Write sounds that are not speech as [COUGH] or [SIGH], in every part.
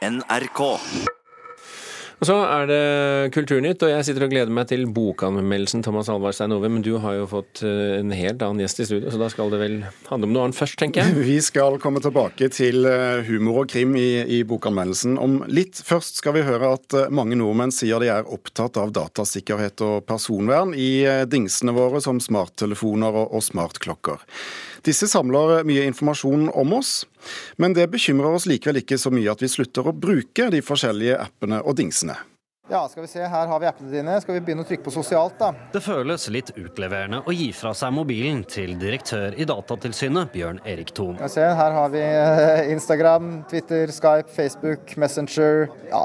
NRK. Og Så er det Kulturnytt, og jeg sitter og gleder meg til bokanmeldelsen Thomas Alvar Stein Ove, men du har jo fått eh, en helt annen gjest i studio, så da skal det vel handle om noe annet først, tenker jeg? [LAUGHS] Vi skal komme tilbake til eh, humor og krim i, i bokanmeldelsen om litt. Først skal vi høre at eh, mange nordmenn sier de er opptatt av datasikkerhet og personvern i dingsene våre som smarttelefoner og, og smartklokker. Disse samler mye informasjon om oss, men det bekymrer oss likevel ikke så mye at vi slutter å bruke de forskjellige appene og dingsene. Ja, skal vi se, her har vi appene dine. Skal vi begynne å trykke på sosialt, da? Det føles litt utleverende å gi fra seg mobilen til direktør i Datatilsynet, Bjørn Erik Thon. Skal vi se, her har vi eh, Instagram, Twitter, Skype, Facebook, Messenger Ja,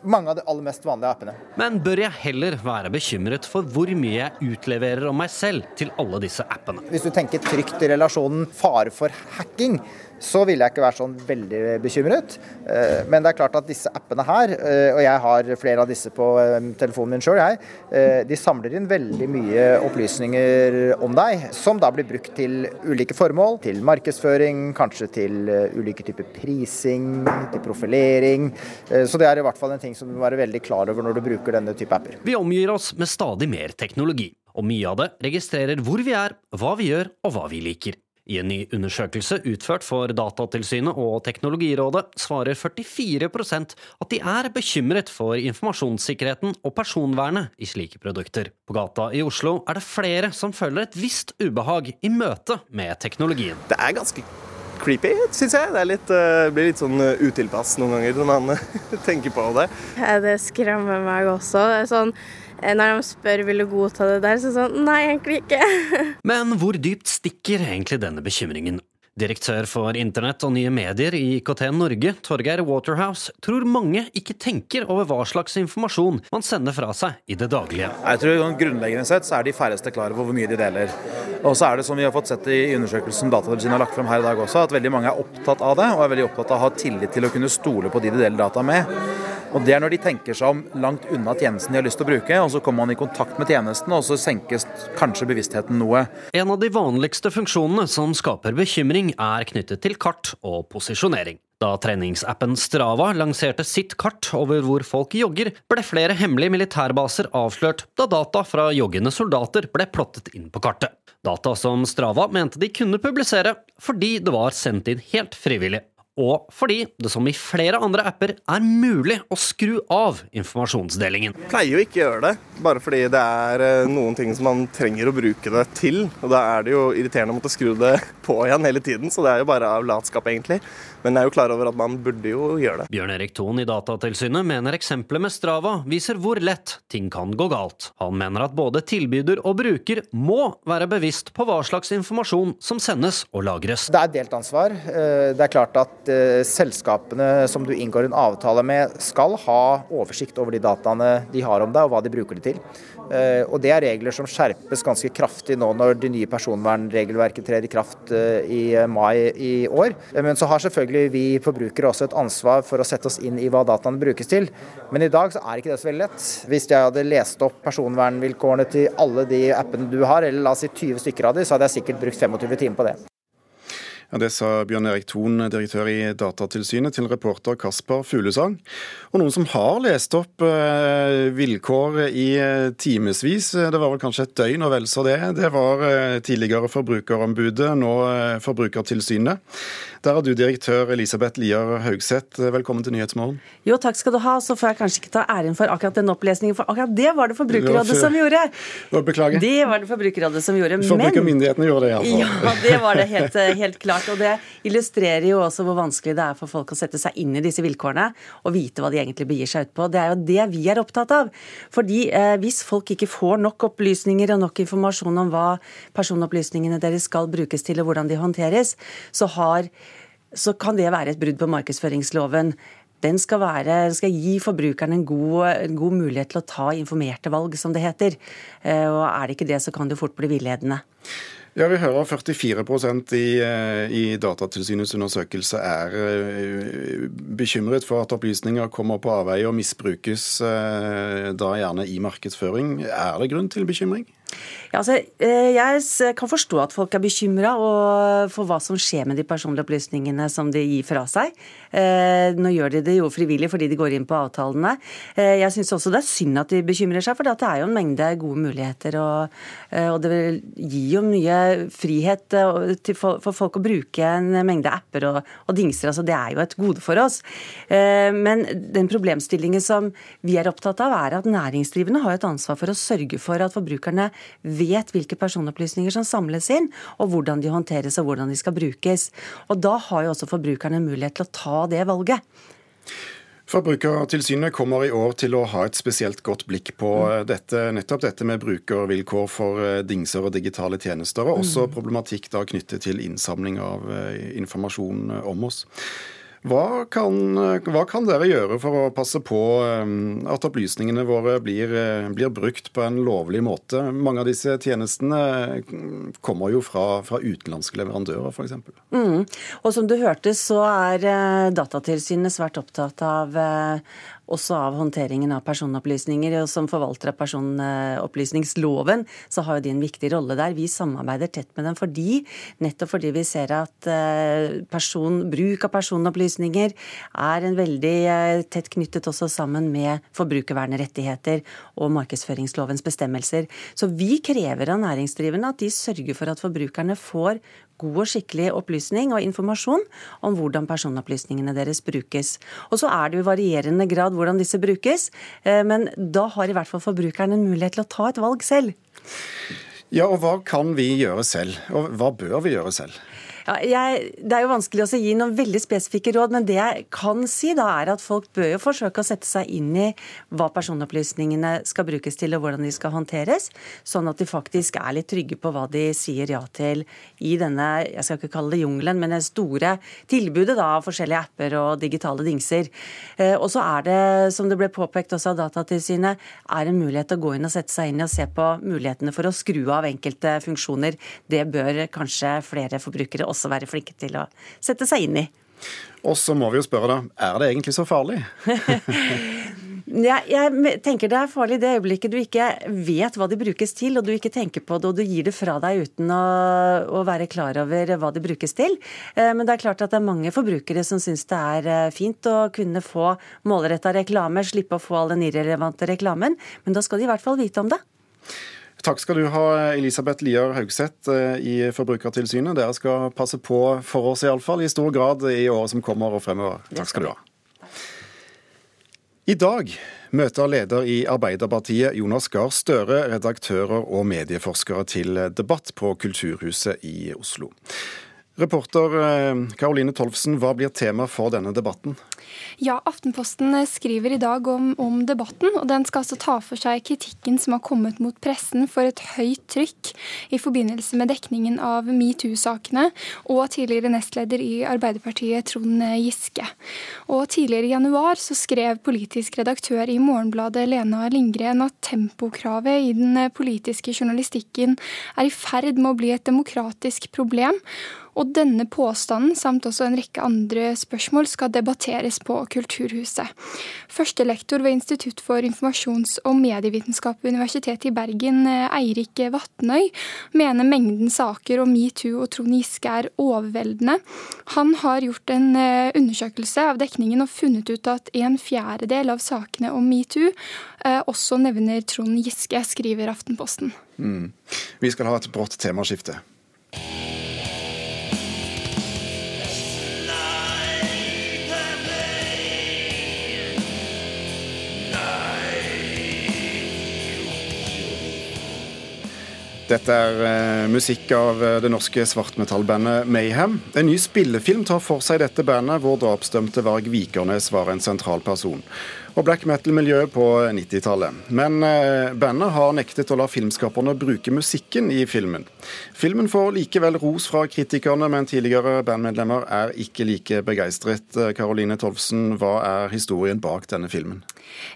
mange av de aller mest vanlige appene. Men bør jeg heller være bekymret for hvor mye jeg utleverer om meg selv til alle disse appene? Hvis du tenker trygt i relasjonen fare for hacking, så vil jeg ikke være sånn veldig bekymret. Eh, men det er klart at disse appene her, eh, og jeg har flere av disse på eh, telefonen min sjøl, de samler inn veldig mye opplysninger om deg, som da blir brukt til ulike formål. Til markedsføring, kanskje til ulike typer prising, til profilering. Så det er i hvert fall en ting som du må være veldig klar over når du bruker denne type apper. Vi omgir oss med stadig mer teknologi, og mye av det registrerer hvor vi er, hva vi gjør og hva vi liker. I en ny undersøkelse utført for Datatilsynet og Teknologirådet svarer 44% at de er bekymret for informasjonssikkerheten og personvernet i slike produkter. På gata i Oslo er det flere som føler et visst ubehag i møte med teknologien. Det er ganske creepy, syns jeg. Det litt, uh, blir litt sånn uh, utilpass noen ganger når man [LAUGHS] tenker på det. Ja, det skremmer meg også. Det er sånn Eh, når de spør vil du godta det der, så sånn nei, egentlig ikke. [LAUGHS] Men hvor dypt stikker egentlig denne bekymringen? Direktør for internett og nye medier i IKT Norge, Torgeir Waterhouse, tror mange ikke tenker over hva slags informasjon man sender fra seg i det daglige. Jeg tror sånn Grunnleggende sett så er de færreste klar over hvor mye de deler. Og så er det som vi har fått sett i undersøkelsen Datatilsynet har lagt frem her i dag også, at veldig mange er opptatt av det, og er veldig opptatt av å ha tillit til å kunne stole på de de deler data med. Og Det er når de tenker seg om langt unna tjenesten de har lyst til å bruke, og så kommer man i kontakt med tjenesten, og så senkes kanskje bevisstheten noe. En av de vanligste funksjonene som skaper bekymring, er knyttet til kart og posisjonering. Da treningsappen Strava lanserte sitt kart over hvor folk jogger, ble flere hemmelige militærbaser avslørt da data fra joggende soldater ble plottet inn på kartet. Data som Strava mente de kunne publisere fordi det var sendt inn helt frivillig og fordi det som i flere andre apper er mulig å skru av informasjonsdelingen. Jeg pleier jo ikke å gjøre det, bare fordi det er eh, noen ting som man trenger å bruke det til. Og da er det jo irriterende å måtte skru det [LAUGHS] på igjen hele tiden, så det er jo bare av latskap, egentlig. Men jeg er jo klar over at man burde jo gjøre det. Bjørn Erik Thon i Datatilsynet mener eksempelet med Strava viser hvor lett ting kan gå galt. Han mener at både tilbyder og bruker må være bevisst på hva slags informasjon som sendes og lagres. Det er delt ansvar. Eh, det er klart at eh, selskapene som du inngår en avtale med, skal ha oversikt over de dataene de har om deg, og hva de bruker det til. Eh, og Det er regler som skjerpes ganske kraftig nå når det nye personvernregelverket trer i kraft i mai i år. Men så har selvfølgelig vi forbrukere også et ansvar for å sette oss inn i hva dataene brukes til. Men i dag så er ikke det så veldig lett. Hvis jeg hadde lest opp personvernvilkårene til alle de appene du har, eller la oss si 20 stykker av de, så hadde jeg sikkert brukt 25 timer på det. Ja, Det sa Bjørn Erik Thon, direktør i Datatilsynet, til reporter Kasper Fuglesang. Og noen som har lest opp eh, vilkår i eh, timevis, eh, det var vel kanskje et døgn og vel så det, det var tidligere Forbrukerombudet, nå Forbrukertilsynet. Der har du direktør Elisabeth Lier Haugseth, velkommen til Nyhetsmorgen. Jo, takk skal du ha. Så får jeg kanskje ikke ta æren for akkurat den opplesningen, for akkurat det var det Forbrukerrådet som gjorde. Beklager. Det var det Forbrukerrådet som gjorde. Forbrukermyndighetene gjorde det, iallfall. Ja, det var det helt, helt klart. [LAUGHS] Og det illustrerer jo også hvor vanskelig det er for folk å sette seg inn i disse vilkårene og vite hva de egentlig begir seg ut på. Det er jo det vi er opptatt av. Fordi eh, hvis folk ikke får nok opplysninger og nok informasjon om hva personopplysningene deres skal brukes til og hvordan de håndteres, så har så kan det være et brudd på markedsføringsloven. Den skal, være, skal gi forbrukeren en god, en god, mulighet til å ta informerte valg, som det heter. Eh, og Er det ikke det, så kan det fort bli villedende. Ja, Vi hører 44% i, eh, i Datatilsynets undersøkelse er eh, bekymret for at opplysninger kommer på avveie og misbrukes da gjerne i markedsføring. Er det grunn til bekymring? Ja, altså, eh, jeg kan forstå at folk er bekymra for hva som skjer med de personlige opplysningene som de gir fra seg. Eh, nå gjør de det jo frivillig fordi de går inn på avtalene. Eh, jeg syns også det er synd at de bekymrer seg, for det er jo en mengde gode muligheter. Og, det gir jo mye frihet for folk å bruke en mengde apper og, og dingser. altså Det er jo et gode for oss. Men den problemstillingen som vi er opptatt av, er at næringsdrivende har et ansvar for å sørge for at forbrukerne vet hvilke personopplysninger som samles inn, og hvordan de håndteres og hvordan de skal brukes. Og Da har jo også forbrukerne mulighet til å ta det valget. Forbrukertilsynet kommer i år til å ha et spesielt godt blikk på mm. dette, nettopp dette med brukervilkår for eh, dingser og digitale tjenester, og også mm. problematikk da knyttet til innsamling av eh, informasjon om oss. Hva kan, hva kan, dere gjøre for å passe på um, at opplysningene våre blir, eh, blir, brukt på en lovlig måte? Mange av disse tjenestene mm, kommer jo fra, fra utenlandske leverandører, f.eks. Mm. Og som du hørte, så er eh, Datatilsynet svært opptatt av eh, også av håndteringen av personopplysninger. Og som forvalter av personopplysningsloven, så har jo de en viktig rolle der. Vi samarbeider tett med dem fordi, nettopp fordi vi ser at eh, person, bruk av personopplysninger er en veldig eh, tett knyttet også sammen med forbrukervernrettigheter og markedsføringslovens bestemmelser. Så vi krever av næringsdrivende at de sørger for at forbrukerne får god og skikkelig opplysning og informasjon om hvordan personopplysningene deres brukes. Og så er det jo i varierende grad hvordan disse brukes, eh, men da har i hvert fall forbrukeren en mulighet til å ta et valg selv. Ja, og hva kan vi gjøre selv, og hva bør vi gjøre selv? Ja, jeg, det er jo vanskelig å gi noen veldig spesifikke råd, men det jeg kan si, da er at folk bør jo forsøke å sette seg inn i hva personopplysningene skal brukes til, og hvordan de skal håndteres, sånn at de faktisk er litt trygge på hva de sier ja til i denne, jeg skal ikke kalle det jungelen, men det store tilbudet da, av forskjellige apper og digitale dingser. Eh, og så er det, som det ble påpekt også av Datatilsynet, er en mulighet å gå inn og sette seg inn og se på mulighetene for å skru av enkelte funksjoner. Det bør kanskje flere forbrukere også også være flinke til å sette seg inn i. Og så må vi jo spørre, da, er det egentlig så farlig? [LAUGHS] Ja, jeg tenker Det er farlig i det øyeblikket du ikke vet hva de brukes til, og du ikke tenker på det, og du gir det fra deg uten å, å være klar over hva det brukes til. Eh, men det er klart at det er mange forbrukere som syns det er eh, fint å kunne få målretta reklame, slippe å få all den irrelevante reklamen, men da skal de i hvert fall vite om det. Takk skal du ha, Elisabeth Lier Haugseth eh, i Forbrukertilsynet. Dere skal passe på for oss iallfall, i stor grad i året som kommer og fremover. Takk skal du ha. I dag møter leder i Arbeiderpartiet Jonas Gahr Støre redaktører og medieforskere til debatt på Kulturhuset i Oslo. Reporter Karoline eh, Tolfsen, hva blir tema for denne debatten? Ja, Aftenposten skriver i dag om, om, debatten, og den skal altså ta for seg kritikken som har kommet mot pressen for et høyt trykk i forbindelse med dekningen av metoo-sakene og tidligere nestleder i Arbeiderpartiet Trond Giske. Og Tidligere i januar så skrev politisk redaktør i Morgenbladet Lena Lindgren at tempokravet i den politiske journalistikken er i ferd med å bli et demokratisk problem. Og denne påstanden, samt også en rekke andre spørsmål, skal debatteres på Kulturhuset. Førstelektor ved Institutt for informasjons- og medievitenskap ved Universitetet i Bergen, Eirik Vatnøy, mener mengden saker om metoo og Trond Giske er overveldende. Han har gjort en eh, undersøkelse av dekningen og funnet ut at en fjerdedel av sakene om metoo eh, også nevner Trond Giske, skriver Aftenposten. Mm. Vi skal ha et brått temaskifte. Dette er eh, musikk av eh, det norske svartmetallbandet Mayhem. En ny spillefilm tar for seg dette bandet, hvor drapsdømte Varg Vikernes var en sentral person og black metal-miljøet på 90-tallet. Men eh, bandet har nektet å la filmskaperne bruke musikken i filmen. Filmen får likevel ros fra kritikerne, men tidligere bandmedlemmer er ikke like begeistret. Caroline Tolvsen, hva er historien bak denne filmen?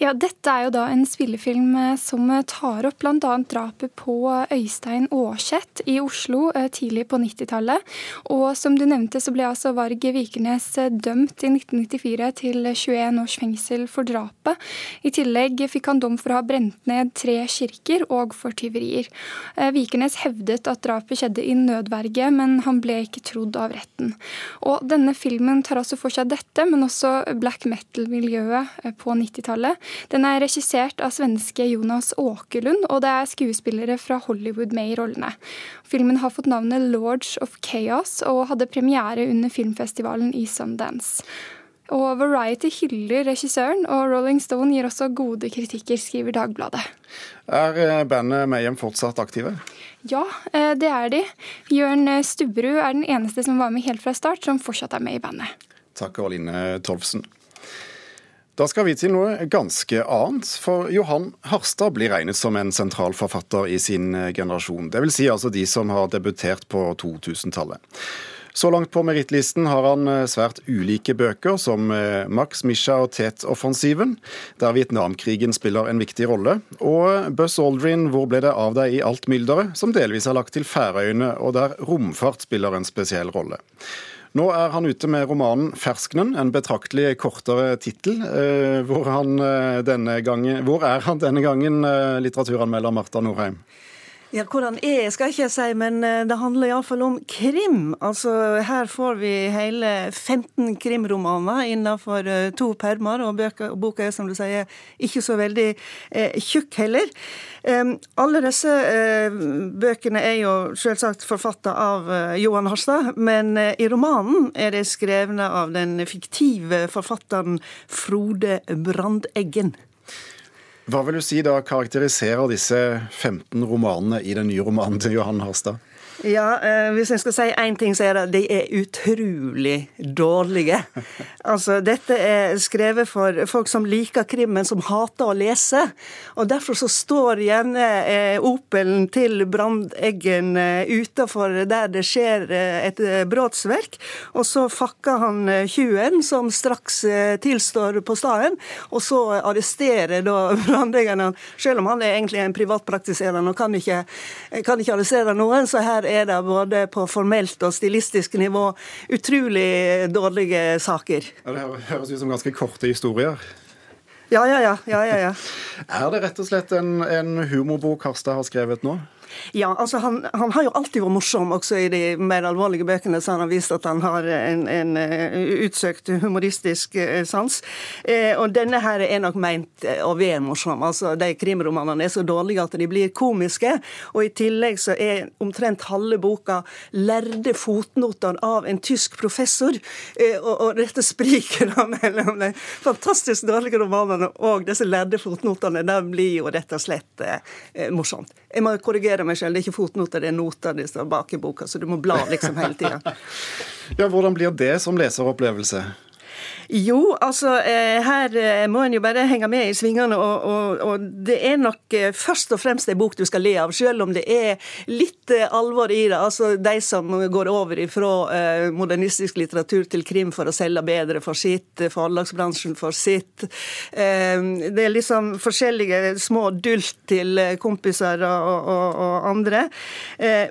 Ja, Dette er jo da en spillefilm eh, som tar opp bl.a. drapet på Øystein Aarseth i Oslo eh, tidlig på 90-tallet. Og som du nevnte, så ble altså Varg Vikernes dømt i 1994 til 21 års fengsel for drap drapet. I tillegg fikk han dom for å ha brent ned tre kirker og for tyverier. Eh, Vikernes hevdet at drapet skjedde i nødverge, men han ble ikke trodd av retten. Og denne filmen tar altså for seg dette, men også black metal-miljøet eh, på 90-tallet. Den er regissert av svenske Jonas Åkerlund, og det er skuespillere fra Hollywood med i rollene. Filmen har fått navnet Lords of Chaos og hadde premiere under filmfestivalen i Sundance. Og Variety hyller regissøren, og Rolling Stone gir også gode kritikker, skriver Dagbladet. Er eh, bandet Mayhem fortsatt aktive? Ja, eh, det er de. Jørn Stubberud er den eneste som var med helt fra start, som fortsatt er med i bandet. Takk, Aline Torfsen. Da skal vi til noe ganske annet, for Johan Harstad blir regnet som en sentral forfatter i sin eh, generasjon. Dvs. Si altså de som har debutert på 2000-tallet. Så langt på merittlisten har han eh, svært ulike bøker, som eh, Max, Misha og Tet-offensiven, der Vietnamkrigen spiller en viktig rolle, og Buzz Aldrin, Hvor ble det av deg i alt mylderet, som delvis er lagt til Færøyene, og der romfart spiller en spesiell rolle. Nå er han ute med romanen 'Fersknen', en betraktelig kortere tittel. Eh, hvor, hvor, er han denne gangen, litteraturanmelder Marta Norheim? Ja, Hvordan er skal jeg ikke si, men eh, det handler iallfall om krim. Altså, Her får vi hele 15 krimromaner innenfor eh, to permer, og boka er som du sier ikke så veldig eh, tjukk heller. Eh, alle disse eh, bøkene er jo selvsagt forfatta av eh, Johan Harstad, men i romanen er det skrevne av den fiktive forfatteren Frode Brandeggen. Hva vil du si da karakteriserer disse 15 romanene i den nye romanen til Johan Harstad? Ja, eh, Hvis jeg skal si én ting, så er det at de er utrolig dårlige. Altså, Dette er skrevet for folk som liker krim, men som hater å lese. Og Derfor så står gjerne eh, Opelen til Brandeggen eh, utafor der det skjer eh, et brotsverk. Og så fakker han tjuven, som straks tilstår på staden. Og så arresterer da [LAUGHS] Brandeggen han, selv om han er egentlig en privatpraktiserende og kan ikke, kan ikke arrestere noen. så her er det både på formelt og stilistisk nivå utrolig dårlige saker. Ja, det høres ut som ganske korte historier. Ja, ja, ja. ja, ja, ja. [LAUGHS] Er det rett og slett en, en humorbok Harstad har skrevet nå? Ja, altså han, han, har jo alltid vært morsom, også i de mer alvorlige bøkene. Så han har vist at han har en, en eh, utsøkt humoristisk eh, sans. Eh, og denne her er nok meint å være morsom. Altså, De krimromanene er så dårlige at de blir komiske. Og i tillegg så er omtrent halve boka lærde fotnoter av en tysk professor. Og, og dette spriker da mellom de fantastisk dårlige romanene og disse lærde fotnotene. Det blir jo rett og slett eh, morsomt. Jeg må korrigere meg selv, det er ikke fotnoter, det er noter det står bak i boka, så du må bla liksom hele tida. [LAUGHS] ja, hvordan blir det som leseropplevelse? Jo, altså eh, her eh, må en jo bare henge med i svingene. Og, og, og, det er nok eh, først og fremst en bok du skal le av, selv om det er litt alvor i det. Altså de som går over fra modernistisk litteratur til krim for å selge bedre for sitt, forlagsbransjen for sitt. Det er liksom forskjellige små dult til kompiser og, og andre.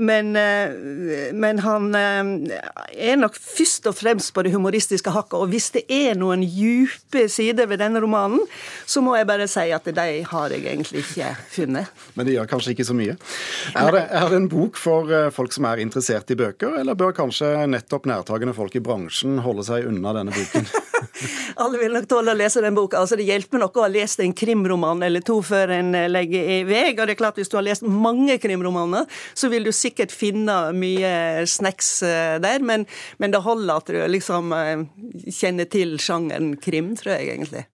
Men, men han er nok først og fremst på det humoristiske hakket. og hvis det er noen djupe sider ved denne romanen, så må jeg bare si at de har jeg egentlig ikke funnet. Men det gjør kanskje ikke så mye. Er det, er det en bok for eh, folk som er interessert i bøker, eller bør kanskje nettopp nærtagende folk i bransjen holde seg unna denne boken? [LAUGHS] [LAUGHS] Alle vil nok tåle å lese den boka. Altså, det hjelper nok å ha lest en krimroman eller to før en eh, legger i vei. Og det er klart, hvis du har lest mange krimromaner, så vil du sikkert finne mye snacks eh, der. Men, men det holder at du liksom kjenner til sjangeren krim, tror jeg egentlig.